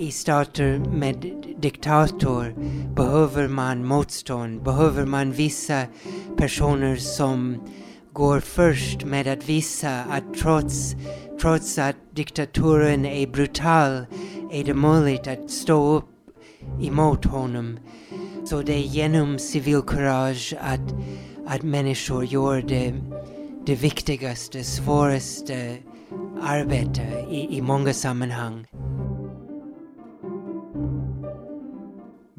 i stater med diktator behöver man motstånd, behöver man vissa personer som går först med att visa att trots, trots att diktaturen är brutal är det möjligt att stå upp emot honom. Så det är genom civilkurage att, att människor gör det, det viktigaste, svåraste arbetet i, i många sammanhang.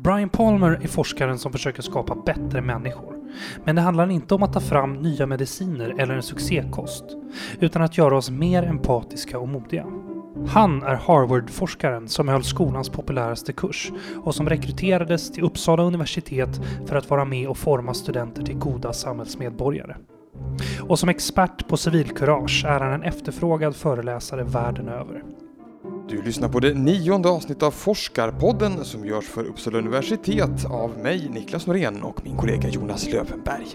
Brian Palmer är forskaren som försöker skapa bättre människor. Men det handlar inte om att ta fram nya mediciner eller en succékost, utan att göra oss mer empatiska och modiga. Han är Harvard-forskaren som höll skolans populäraste kurs och som rekryterades till Uppsala universitet för att vara med och forma studenter till goda samhällsmedborgare. Och som expert på civilkurage är han en efterfrågad föreläsare världen över. Du lyssnar på det nionde avsnittet av Forskarpodden som görs för Uppsala universitet av mig, Niklas Norén och min kollega Jonas Lövenberg.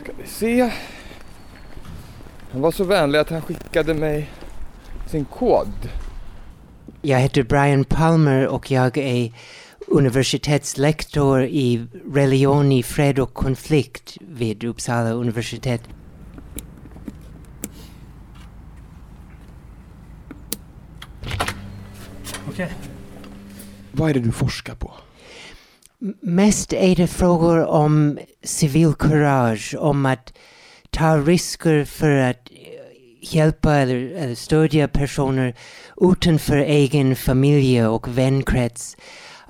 Ska vi se. Han var så vänlig att han skickade mig sin kod. Jag heter Brian Palmer och jag är universitetslektor i religion i fred och konflikt vid Uppsala universitet. Okej. Vad är det du forskar på? Mest är det frågor om civilkurage, om att ta risker för att eh, hjälpa eller, eller stödja personer utanför egen familj och vänkrets.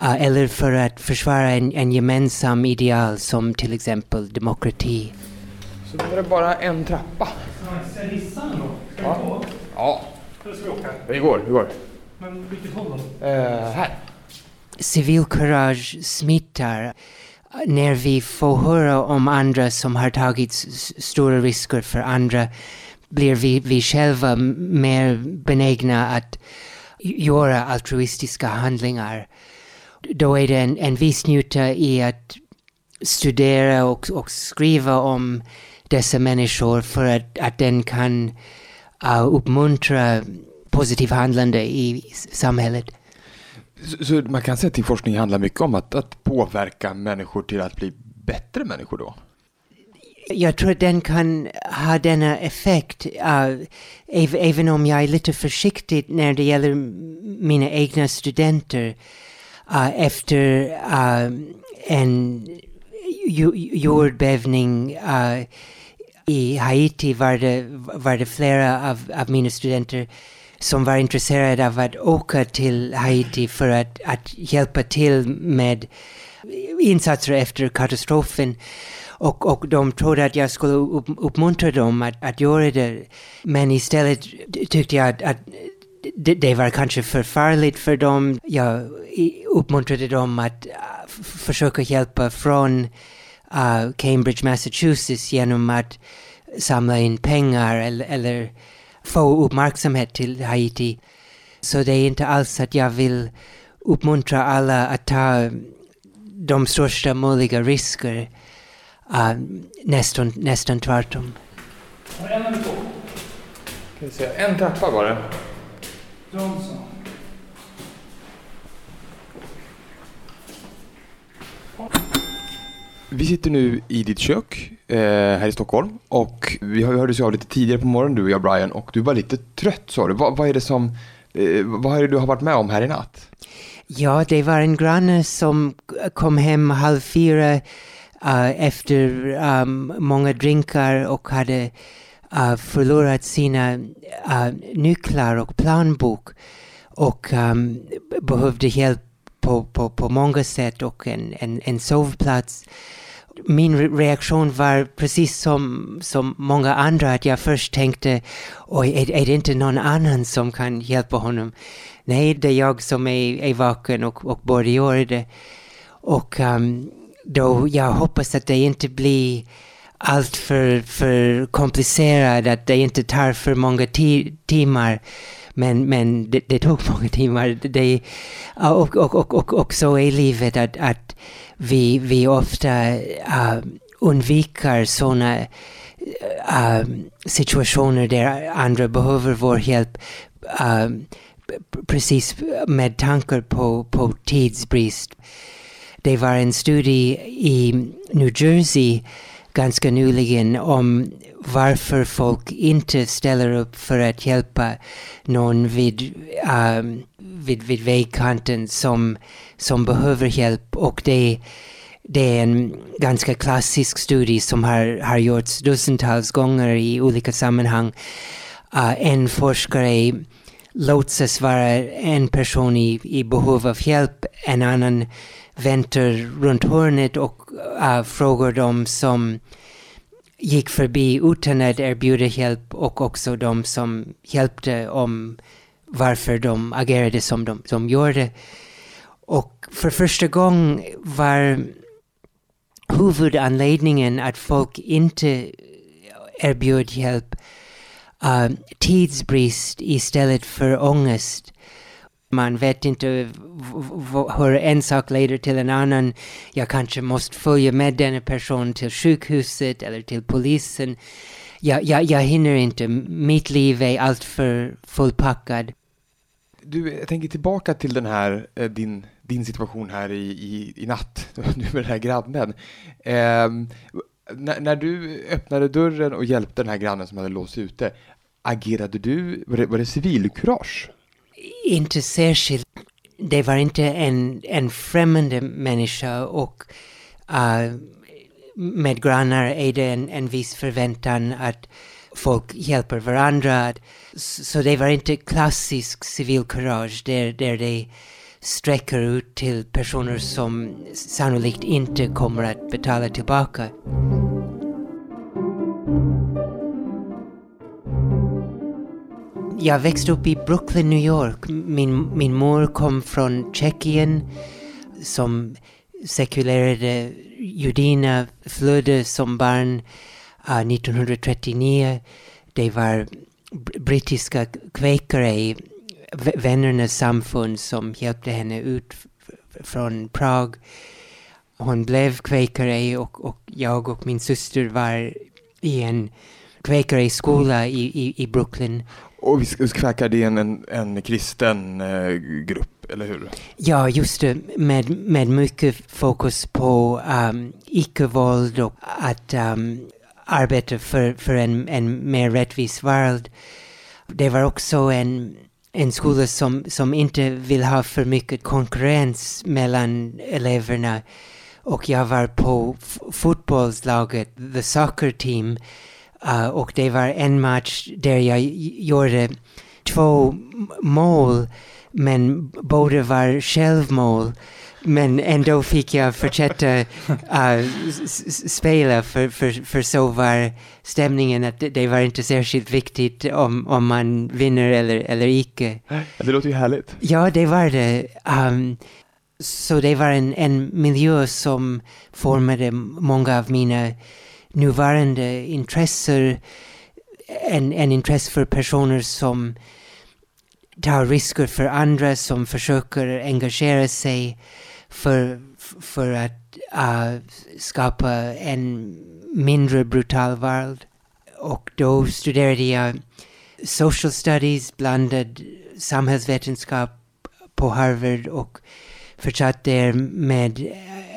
Eh, eller för att försvara en, en gemensam ideal som till exempel demokrati. Så då är det bara en trappa. Ska jag gissa ändå? Ska Ja. gå? Ja, Eller ska vi åka? vi går, vi går. Men vilket håll då? Eh, här. civilkurage smittar när vi får höra om andra som har tagit stora risker för andra blir vi, vi själva mer benägna att göra altruistiska handlingar. Då är det en, en viss nytta i att studera och, och skriva om dessa människor för att, att den kan uh, uppmuntra positivt handlande i samhället. Så, så man kan säga att din forskning handlar mycket om att, att påverka människor till att bli bättre människor då? Jag tror att den kan ha denna effekt, uh, äv- även om jag är lite försiktig när det gäller mina egna studenter. Uh, efter uh, um, en jordbävning uh, i Haiti var det, var det flera av, av mina studenter som var intresserade av att åka till Haiti för att, att hjälpa till med insatser efter katastrofen. Och, och de trodde att jag skulle upp, uppmuntra dem att, att göra det. Men istället tyckte jag att, att det, det var kanske för farligt för dem. Jag uppmuntrade dem att äh, försöka hjälpa från uh, Cambridge, Massachusetts genom att samla in pengar eller, eller få uppmärksamhet till Haiti. Så det är inte alls att jag vill uppmuntra alla att ta de största möjliga risker. Uh, nästan, nästan tvärtom. En en trappa var det. Johnson. Vi sitter nu i ditt kök eh, här i Stockholm och vi har- hördes ju av lite tidigare på morgonen du och jag Brian och du var lite trött sa du. Vad, vad är det som, eh, vad är det du har varit med om här i natt? Ja, det var en granne som kom hem halv fyra uh, efter um, många drinkar och hade uh, förlorat sina uh, nycklar och planbok och um, behövde hjälp på, på, på många sätt och en, en, en sovplats. Min re- reaktion var precis som, som många andra, att jag först tänkte, oj, är, är det inte någon annan som kan hjälpa honom? Nej, det är jag som är, är vaken och, och borde göra det. Och um, då, jag hoppas att det inte blir allt för, för komplicerad, att det inte tar för många ti- timmar. Men, men det, det tog många timmar. Det, och, och, och, och, och så är livet att, att vi, vi ofta äh, uh, undviker sådana uh, äh, situationer där andra behöver vår hjälp. Uh, precis med tankar på, på tidsbrist. Det var en studie i New Jersey ganska nyligen om varför folk inte ställer upp för att hjälpa någon vid, um, vid, vid vägkanten som, som behöver hjälp. Och det, det är en ganska klassisk studie som har, har gjorts dussintals gånger i olika sammanhang. Uh, en forskare låtsas vara en person i, i behov av hjälp, en annan väntar runt hörnet och uh, frågar dem som gick förbi utan att erbjuda hjälp och också de som hjälpte om varför de agerade som de, de gjorde. Och för första gången var huvudanledningen att folk inte erbjöd hjälp uh, tidsbrist istället för ångest. Man vet inte hur en sak leder till en annan. Jag kanske måste följa med denna person till sjukhuset eller till polisen. Jag, jag, jag hinner inte. Mitt liv är alltför fullpackad. Du, jag tänker tillbaka till den här, eh, din, din situation här i, i, i natt, du med den här grannen. Eh, när, när, du öppnade dörren och hjälpte den här grannen som hade låst ute, agerade du, var det, var det civilkurage? Inte särskilt. Det var inte en, en främmande människa och uh, med grannar är det en, en viss förväntan att folk hjälper varandra. Så det var inte klassisk civilkurage där, där det sträcker ut till personer som sannolikt inte kommer att betala tillbaka. Jag växte upp i Brooklyn, New York. Min, min mor kom från Tjeckien som sekulerade judina, flödde som barn eh, uh, 1939. Det var brittiska kväkare, vännernas samfund som hjälpte henne ut från Prag. Hon blev kväkare och, och jag och min syster var i en kväkareskola i, i, i Brooklyn. Och vi kväkar det är en, en, en kristen eh, grupp, eller hur? Ja, just det. Med, med mycket fokus på um, icke-våld och att um, arbeta för, för en, en mer rättvis värld. Det var också en, en skola som, som inte vill ha för mycket konkurrens mellan eleverna. Och jag var på fotbollslaget, the soccer team, Uh, och det var en match där jag gjorde två mål, men båda var självmål. Men ändå fick jag fortsätta uh, spela för, för, för så var stämningen att det var inte särskilt viktigt om, om man vinner eller, eller icke. Det låter ju härligt. Ja, det var det. Um, så det var en, en miljö som formade många av mina nuvarande intressen, en, en intresse för personer som tar risker för andra, som försöker engagera sig för, för att uh, skapa en mindre brutal värld. Och då studerade jag social studies, blandad samhällsvetenskap på Harvard och fortsatte med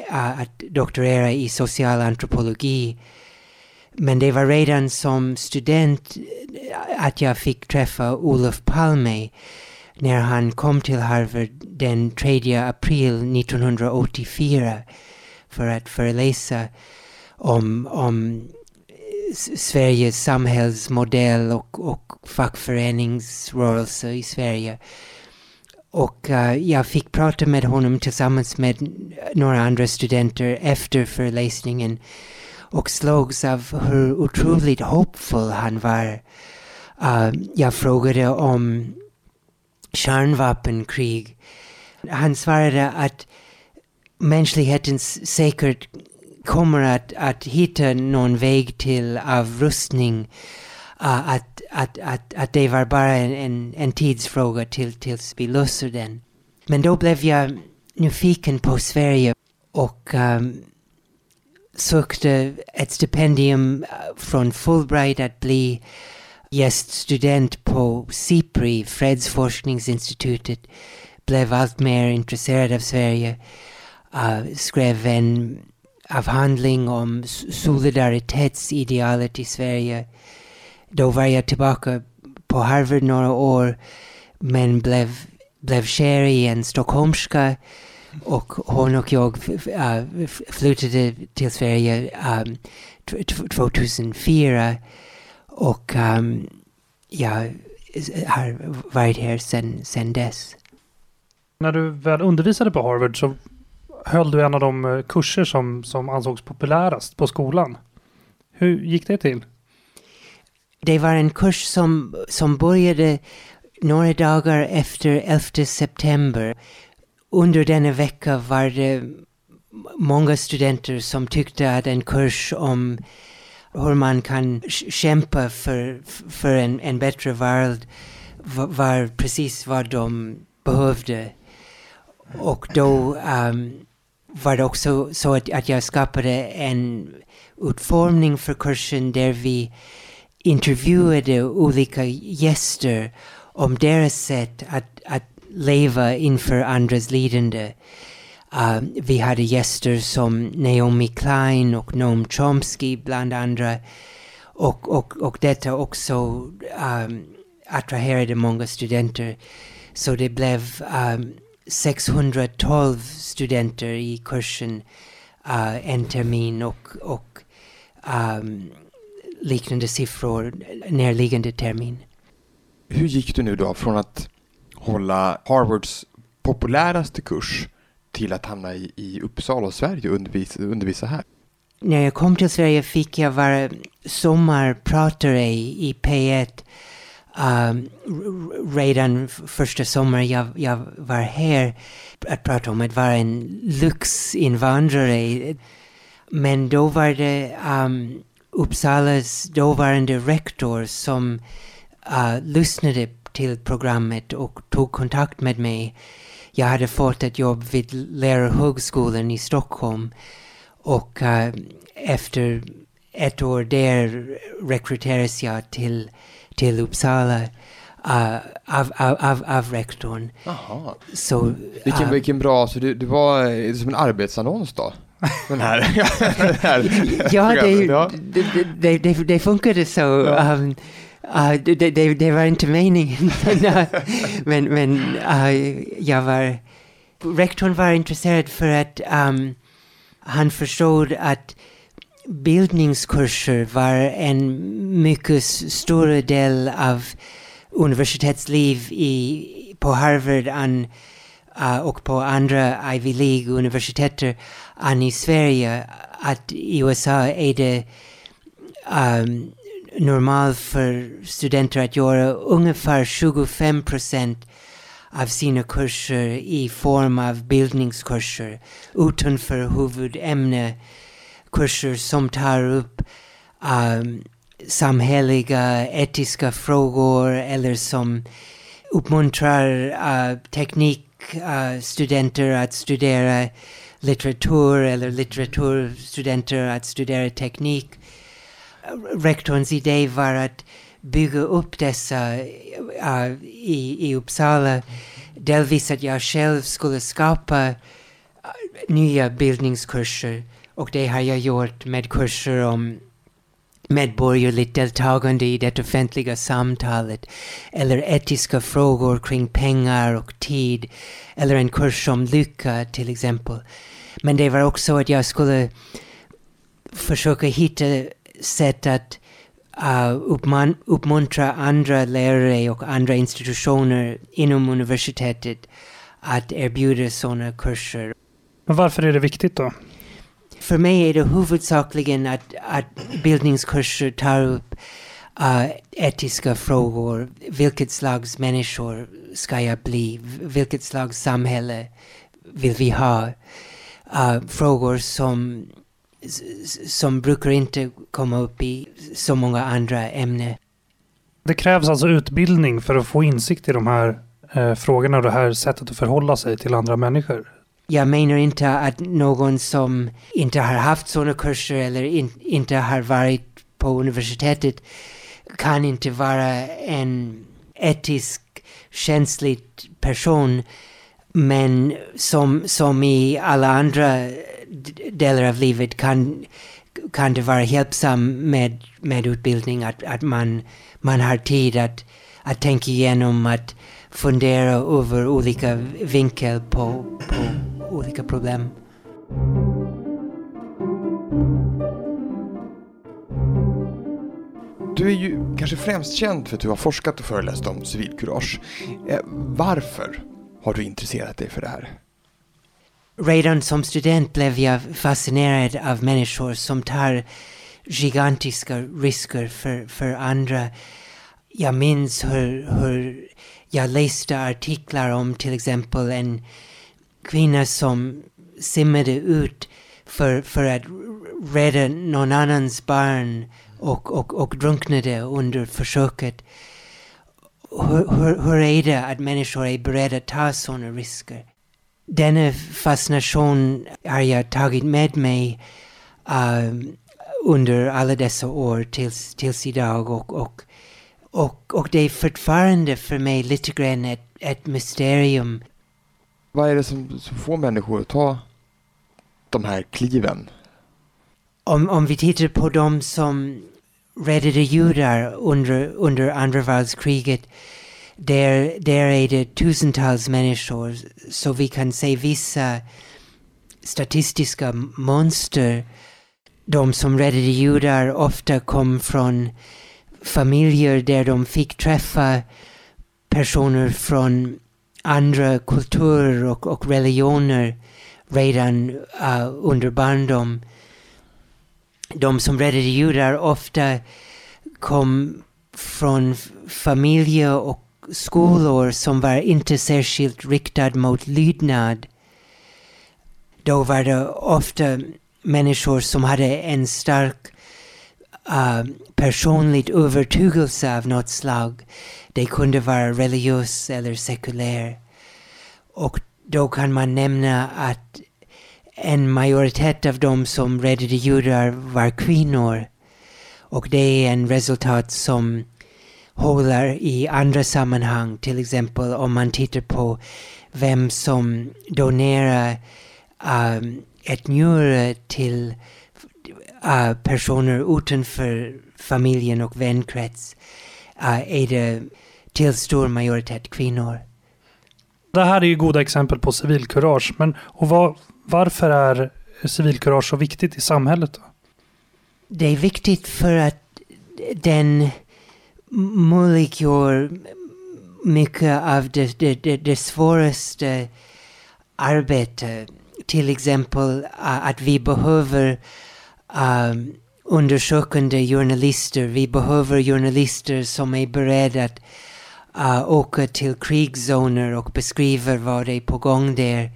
uh, att doktorera i social antropologi men det var redan som student eh, att jag fick träffa Olof Palme när han kom till Harvard den 3 april 1984 för att föreläsa om, om eh, Sveriges samhällsmodell och, och fackföreningsrörelse i Sverige. Och uh, jag fick prata med honom tillsammans med några andra studenter efter föreläsningen och slogs av hur otroligt hoppfull han var. Uh, jag frågade om kärnvapenkrig. Han svarade att mänskligheten säkert kommer att, att hitta någon väg till avrustning. Uh, att, att, att, att det var bara en, en, en tidsfråga till, tills vi löser den. Men då blev jag nyfiken på Sverige och um, sökte ett stipendium uh, från Fulbright att bli gäststudent på SIPRI, Fredsforskningsinstitutet, blev allt mer intresserad av Sverige, uh, skrev en avhandling om solidaritetsidealet i Sverige. Då var jag tillbaka på Harvard några år, men blev, blev kär i en stockholmska och hon och jag uh, flyttade till Sverige um, 2004 och um, jag har varit här sen, sen dess. När du väl undervisade på Harvard så höll du en av de eh, kurser som, som ansågs populärast på skolan. Hur gick det till? Det var en kurs som, som började några dagar efter 11 september. Under denna vecka var det många studenter som tyckte att en kurs om hur man kan kämpa för, för en, en bättre värld var precis vad de behövde. Och då um, var det också så att, att jag skapade en utformning för kursen där vi intervjuade olika gäster om deras sätt att, att leva inför andras lidande. Uh, vi hade gäster som Naomi Klein och Noam Chomsky bland andra. Och, och, och detta också um, attraherade många studenter. Så det blev ah, um, 612 studenter i kursen uh, en termin och, och um, liknande siffror närliggande termin. Hur gick du nu då från att hålla Harvards populäraste kurs till att hamna i, i Uppsala och Sverige och undervisa, undervisa här? När jag kom till Sverige fick jag vara sommarpratare i, i P1 um, redan första sommaren jag, jag var här att prata om att vara en lyxinvandrare. Men då var det um, Uppsalas dåvarande rektor som uh, lyssnade till programmet och tog kontakt med mig. Jag hade fått ett jobb vid Lärarhögskolan i Stockholm och uh, efter ett år där rekryterades jag till till Uppsala uh, av, av, av, av rektorn. Aha. Så, vilken, uh, vilken bra, så det, det var som en arbetsannons då? Den här, den här ja, det, ja. Det, det, det, det funkade så. Ja. Um, uh, det, det, det, var inte meningen. Ah, men men uh, jag var... Rektorn var intresserad för att um, han förstod att bildningskurser var en mycket större del av universitetsliv i, på Harvard an, uh, och på andra Ivy League-universiteter än i Sverige. Att i USA är det um, normalt för studenter att göra ungefär 25 procent av sina kurser i form av bildningskurser utanför huvudämne kurser som tar upp um, samhälleliga, etiska frågor eller som uppmuntrar uh, teknikstudenter uh, att studera litteratur eller litteraturstudenter att studera teknik. Rektorns idé var att bygga upp dessa uh, i, i Uppsala. Delvis att jag själv skulle skapa uh, nya bildningskurser och det har jag gjort med kurser om medborgerligt deltagande i det offentliga samtalet eller etiska frågor kring pengar och tid eller en kurs om lycka till exempel. Men det var också att jag skulle försöka hitta sätt att uh, uppman, uppmuntra andra lärare och andra institutioner inom universitetet att erbjuda sådana kurser. Men varför är det viktigt då? för mig är det huvudsakligen att, att bildningskurser tar upp uh, etiska frågor. Vilket slags människor ska jag bli? Vilket slags samhälle vill vi ha? Uh, frågor som, som brukar inte komma upp i så många andra ämnen. Det krävs alltså utbildning för att få insikt i de här eh, frågorna och det här sättet att förhålla sig till andra människor. jag menar inte att någon som inte har haft sådana kurser eller in, inte har varit på universitetet kan inte vara en etisk känslig person. Men som, som i alla andra delar av livet kan, kan det vara hjälpsamt med, med utbildning, att, att man, man har tid att, att tänka igenom, att fundera över olika vinkel på, på olika problem. Du är ju kanske främst känd för att du har forskat och föreläst om civilkurage. Eh, varför har du intresserat dig för det här? Redan som student blev jag fascinerad av människor som tar gigantiska risker för, för andra. Jag minns hur, hur jag läste artiklar om till exempel en kvinna som simmade ut för, för att rädda någon annans barn och, och, och drunknade under försöket. Hur, hur, hur är det att människor är beredda att ta sådana risker? Denna fascination har jag tagit med mig uh, under alla dessa år tills, tills idag och, och, och, och det är fortfarande för mig lite grann ett, ett mysterium. Vad är det som, som får människor att ta de här kliven? Om, om vi tittar på de som räddade judar under, under andra världskriget där, där är det tusentals människor. Så vi kan se vissa statistiska mönster. De som räddade judar ofta kom från familjer där de fick träffa personer från andra kulturer och, och religioner redan uh, under barndom. De som räddade judar ofta kom från familjer och skolor som var inte särskilt riktad mot lydnad. Då var det ofta människor som hade en stark eh, uh, personlig övertygelse av något slag. Det kunde vara religiös eller sekulär. Och då kan man nämna att en majoritet av de som räddade judar var kvinnor. Och det är en resultat som håller i andra sammanhang. Till exempel om man tittar på vem som donerar um, ett njure till uh, personer utanför familjen och vänkrets uh, är det till stor majoritet kvinnor. Det här är ju goda exempel på civilkurage. Men och var, varför är civilkurage så viktigt i samhället? Då? Det är viktigt för att den möjliggör mycket av det, det, det, det svåraste arbetet. Till exempel att vi behöver um, undersökande journalister. Vi behöver journalister som är beredda att uh, åka till krigszoner och beskriva vad det är på gång där.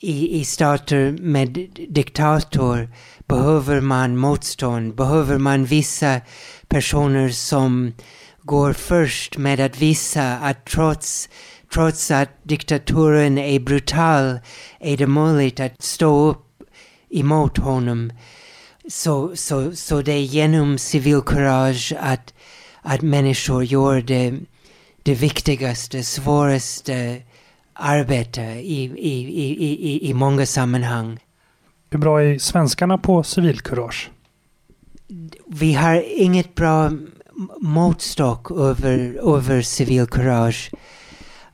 I, i stater med diktator behöver man motstånd, behöver man vissa personer som går först med att visa att trots, trots att diktaturen är brutal är det möjligt att stå upp emot honom. Så, så, så det är genom civilkurage att, att människor gör det, det viktigaste, svåraste arbetet i, i, i, i, i många sammanhang. Hur bra är svenskarna på civilkurage? Vi har inget bra måttstock över, över civilkurage.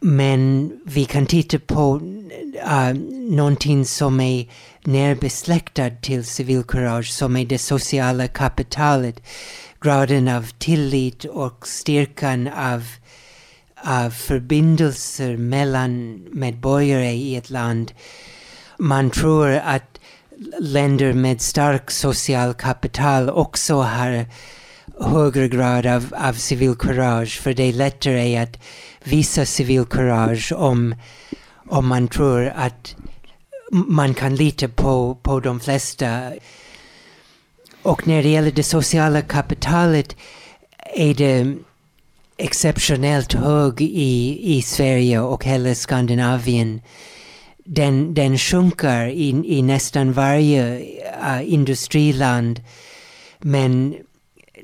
Men vi kan titta på uh, någonting som är närbesläktat till civilkurage, som är det sociala kapitalet. Graden av tillit och styrkan av, av förbindelser mellan medborgare i ett land. Man tror att länder med stark social kapital också har högre grad av, av civilkurage, för det är lättare att visa civilkurage om, om man tror att man kan lita på, på de flesta. Och när det gäller det sociala kapitalet är det exceptionellt hög i, i Sverige och hela Skandinavien den, den sjunker i, i nästan varje uh, industriland. Men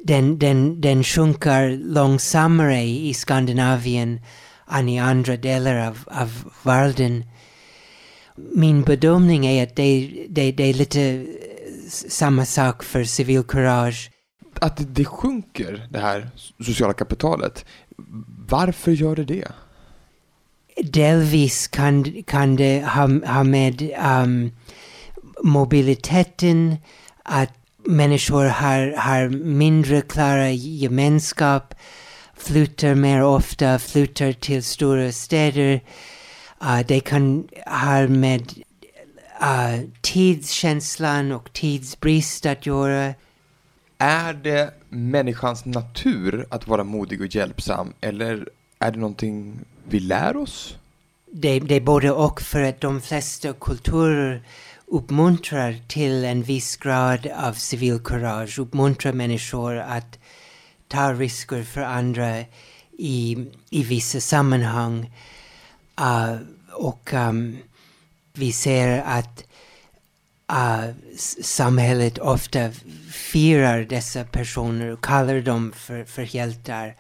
den, den, den sjunker långsammare i Skandinavien än i andra delar av, av världen. Min bedömning är att det, det, det är lite eh, samma sak för civilkurage. Att det sjunker, det här sociala kapitalet, varför gör det det? Delvis kan, kan det ha, ha med um, mobiliteten, att människor har, har mindre klara gemenskap, flyttar mer ofta, flyttar till stora städer. Uh, det kan ha med uh, tidskänslan och tidsbrist att göra. Är det människans natur att vara modig och hjälpsam eller är det någonting vi lär oss? Det, det är både och för att de flesta kulturer uppmuntrar till en viss grad av civilkurage, uppmuntrar människor att ta risker för andra i, i vissa sammanhang. Uh, och um, vi ser att uh, samhället ofta firar dessa personer och kallar dem för, för hjältar.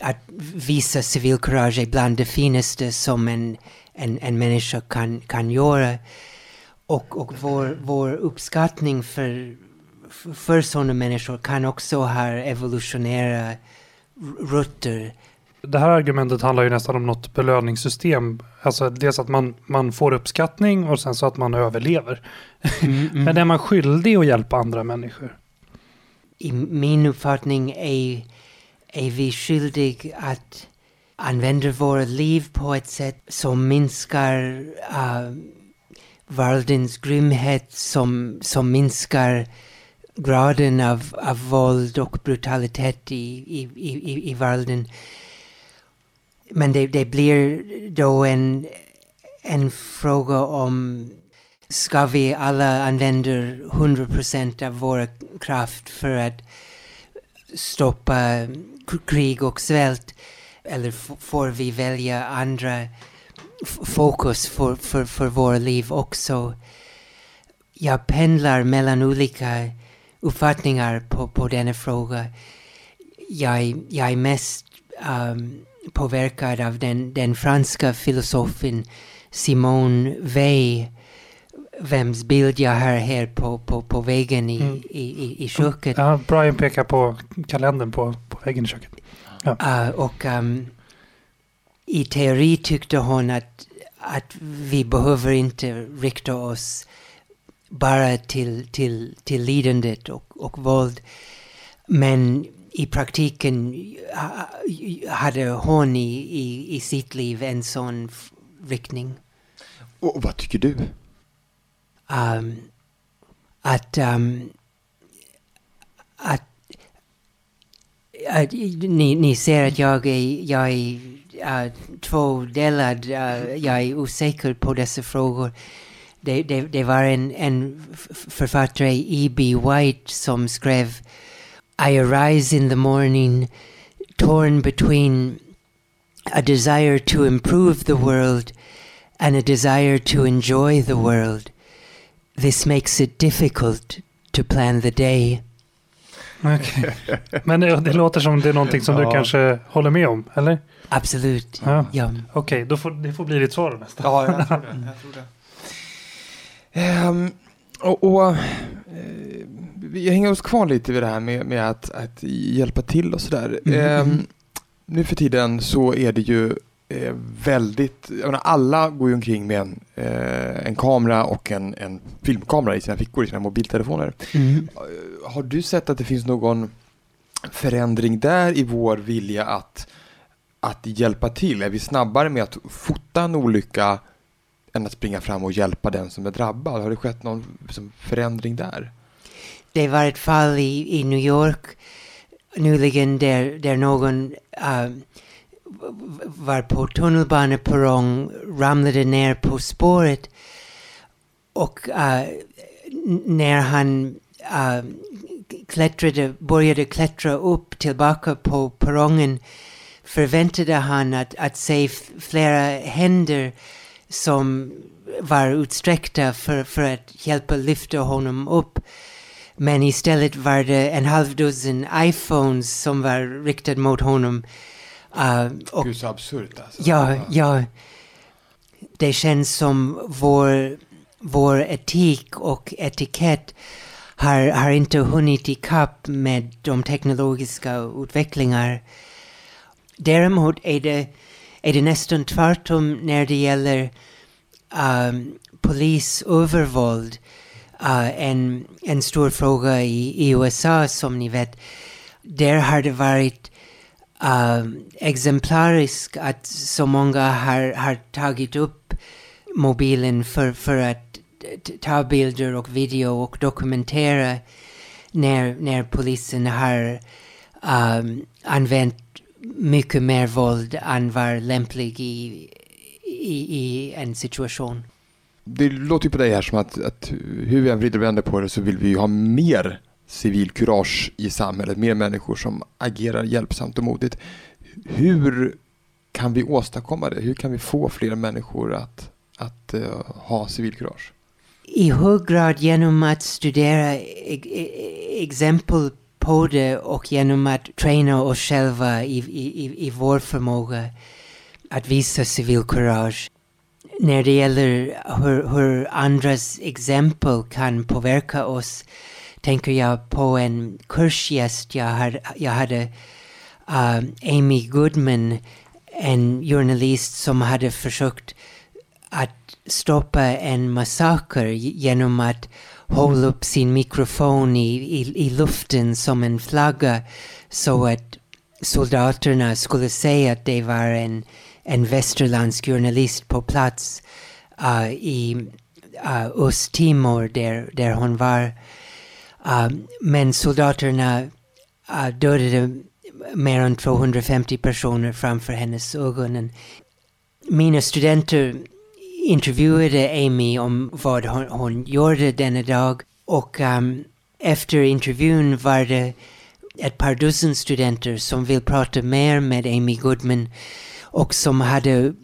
Att visa civilkurage är bland det finaste som en, en, en människa kan, kan göra. Och, och vår, vår uppskattning för, för sådana människor kan också ha evolutionära rötter. Det här argumentet handlar ju nästan om något belöningssystem. Alltså dels att man, man får uppskattning och sen så att man överlever. Mm, mm. Men är man skyldig att hjälpa andra människor? I min uppfattning är, är vi skyldiga att använda våra liv på ett sätt som minskar uh, världens grymhet, som, som minskar graden av, av våld och brutalitet i, i, i, i världen. Men det, det blir då en, en fråga om ska vi alla använda 100% av vår kraft för att stoppa eh, krig och svält? Eller får vi välja andra fokus för, för, för våra liv också? Jag pendlar mellan olika uppfattningar på, på denna fråga. Jag, jag är mest um, påverkad av den, den franska filosofen Simone Weil vems bild jag har här på, på, på väggen i, mm. i, i, i köket. Ja, Brian pekar på kalendern på, på väggen i köket. Ja. Uh, och um, i teori tyckte hon att, att vi behöver inte rikta oss bara till, till, till lidandet och, och våld. Men i praktiken hade hon i, i, i sitt liv en sån riktning. Och vad tycker du? Um, att, um, att, att ni, ni ser att jag är, jag är uh, tvådelad. Uh, jag är osäker på dessa frågor. Det, det, det var en, en författare, E.B. White, som skrev I arise in the morning torn between a desire to improve the world and a desire to enjoy the world. This makes it difficult to plan the day. Okay. Men det, det, låter som det är någonting som ja. du kanske håller med om, eller? Absolut. Ja. ja. Okej, okay, då får, det får bli ditt svar nästan. Ja, jag tror det. Jag tror det. Um, och, och uh, vi hänger oss kvar lite vid det här med, med att, att hjälpa till och sådär. Mm. Um, nu för tiden så är det ju eh, väldigt, jag menar, alla går ju omkring med en, eh, en kamera och en, en filmkamera i sina fickor, i sina mobiltelefoner. Mm. Har du sett att det finns någon förändring där i vår vilja att, att hjälpa till? Är vi snabbare med att fota en olycka än att springa fram och hjälpa den som är drabbad? Har det skett någon liksom, förändring där? Det var ett fall i, i New York nyligen där, där någon uh, var på tunnelbaneperrong, ramlade ner på spåret och uh, när han uh, klättrade, började klättra upp tillbaka på perrongen förväntade han att, att se flera händer som var utsträckta för, för att hjälpa lyfta honom upp. Men istället var det en halvdussin iPhones som var riktade mot honom. Uh, och, Gud, så absurt alltså. Ja, ja. Det känns som vår, vår etik och etikett har, har inte hunnit ikapp med de teknologiska utvecklingar. Däremot är det, är det nästan tvärtom när det gäller um, polisövervåld. Uh, en, en stor fråga i, i USA som ni vet. Där har det varit uh, att så många har, har tagit upp mobilen för, för att ta bilder och video och dokumentera när, när polisen har um, använt mycket mer våld än var lämplig i, i, i en situation. Det låter ju på dig här som att, att hur vi än vrider och vänder på det så vill vi ju ha mer civilkurage i samhället, mer människor som agerar hjälpsamt och modigt. Hur kan vi åstadkomma det? Hur kan vi få fler människor att, att uh, ha civilkurage? I hög grad genom att studera e-, e-, e-, exempel på det och genom att träna oss själva i, i, i vår förmåga att visa civilkurage. När det gäller hur, hur andras exempel kan påverka oss tänker jag på en kursgäst jag hade, jag hade uh, Amy Goodman, en journalist som hade försökt att stoppa en massaker genom att hålla upp sin mikrofon i, i, i luften som en flagga så att soldaterna skulle säga att det var en, en västerländsk journalist på plats uh, i uh, Östtimor där, där hon var. Um, men soldaterna uh, dödade mer än 250 personer framför hennes ögon. Mina studenter intervjuade Amy om vad hon, hon gjorde denna dag och um, efter intervjun var det ett par dussin studenter som vill prata mer med Amy Goodman och som hade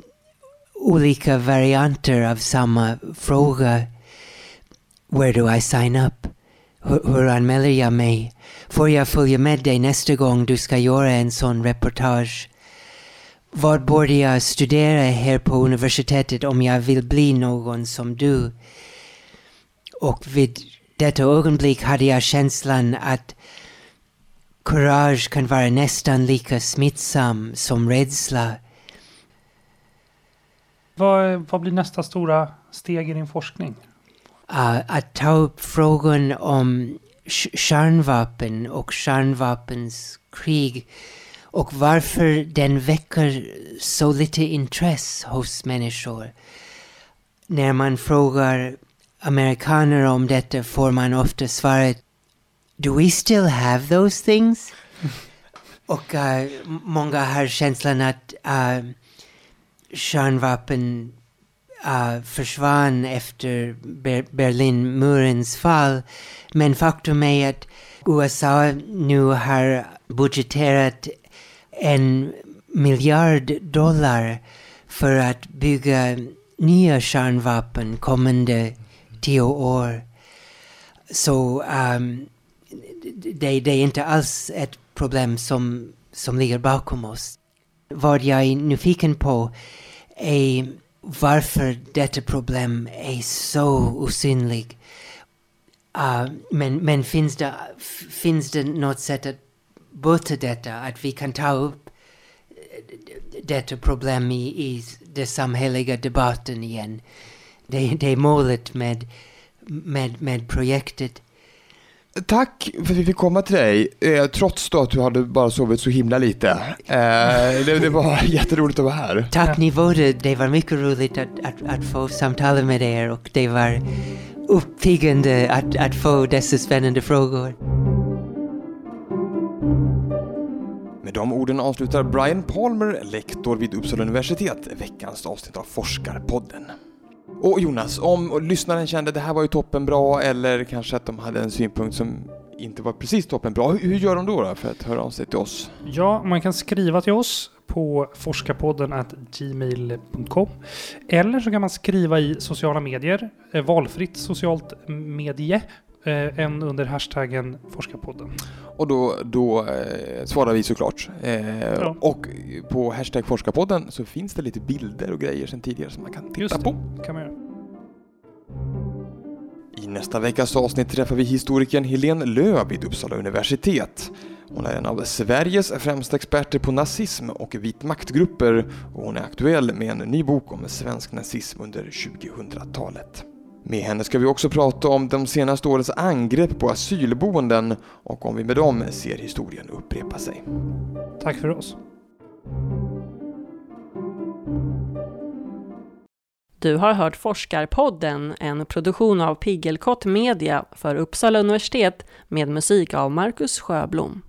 olika varianter av samma fråga. Where do I sign up? Hur, hur anmäler jag mig? Får jag följa med dig nästa gång du ska göra en sån reportage? Vad borde jag studera här på universitetet om jag vill bli någon som du? Och vid detta ögonblick hade jag känslan att courage kan vara nästan lika smittsam som rädsla. Vad, vad blir nästa stora steg i din forskning? Uh, att ta upp frågan om kärnvapen och kärnvapens krig och varför den väcker så lite intresse hos människor. När man frågar amerikaner om detta får man ofta svaret Do we still have those things? och uh, många har känslan att uh, kärnvapen uh, försvann efter Ber Berlinmurens fall. Men faktum är att USA nu har budgeterat en miljard dollar för att bygga nya kärnvapen kommande tio år. Så um, det, det, är inte alls ett problem som, som ligger bakom oss. Vad jag är nyfiken på är varför detta problem är så osynligt. Uh, men men finns, det, finns det något sätt att bota detta, att vi kan ta upp eh, detta problem i, i den samhälleliga debatten igen. Det, det är målet med, med, med projektet. Tack för att vi fick komma till dig, eh, trots då att du hade bara sovit så himla lite. Eh, det, det, var jätteroligt att vara här. Tack ni båda, det var mycket roligt att, att, att få samtala med er och det var uppiggande att, att få dessa spännande frågor. Med de orden avslutar Brian Palmer, lektor vid Uppsala universitet, veckans avsnitt av Forskarpodden. Och Jonas, om lyssnaren kände att det här var ju toppenbra eller kanske att de hade en synpunkt som inte var precis toppenbra, hur gör de då, då för att höra av sig till oss? Ja, man kan skriva till oss på forskarpodden at gmail.com. Eller så kan man skriva i sociala medier, eh, valfritt socialt medie, eh, än under hashtaggen forskarpodden. Och då, då eh, svarar vi såklart. Eh, Ja. Och på hashtag forskarpodden så finns det lite bilder och grejer sedan tidigare som man kan titta Just på. det, kan man göra. I nästa veckas avsnitt träffar vi historikern Helene Lööw vid Uppsala universitet. Hon är en av Sveriges främsta experter på nazism och vit maktgrupper och hon är aktuell med en ny bok om svensk nazism under 2000-talet. Med henne ska vi också prata om de senaste årens angrepp på asylboenden och om vi med dem ser historien upprepa sig. Tack för oss. Du har hört Forskarpodden, en produktion av Piggelkott Media för Uppsala universitet med musik av Marcus Sjöblom.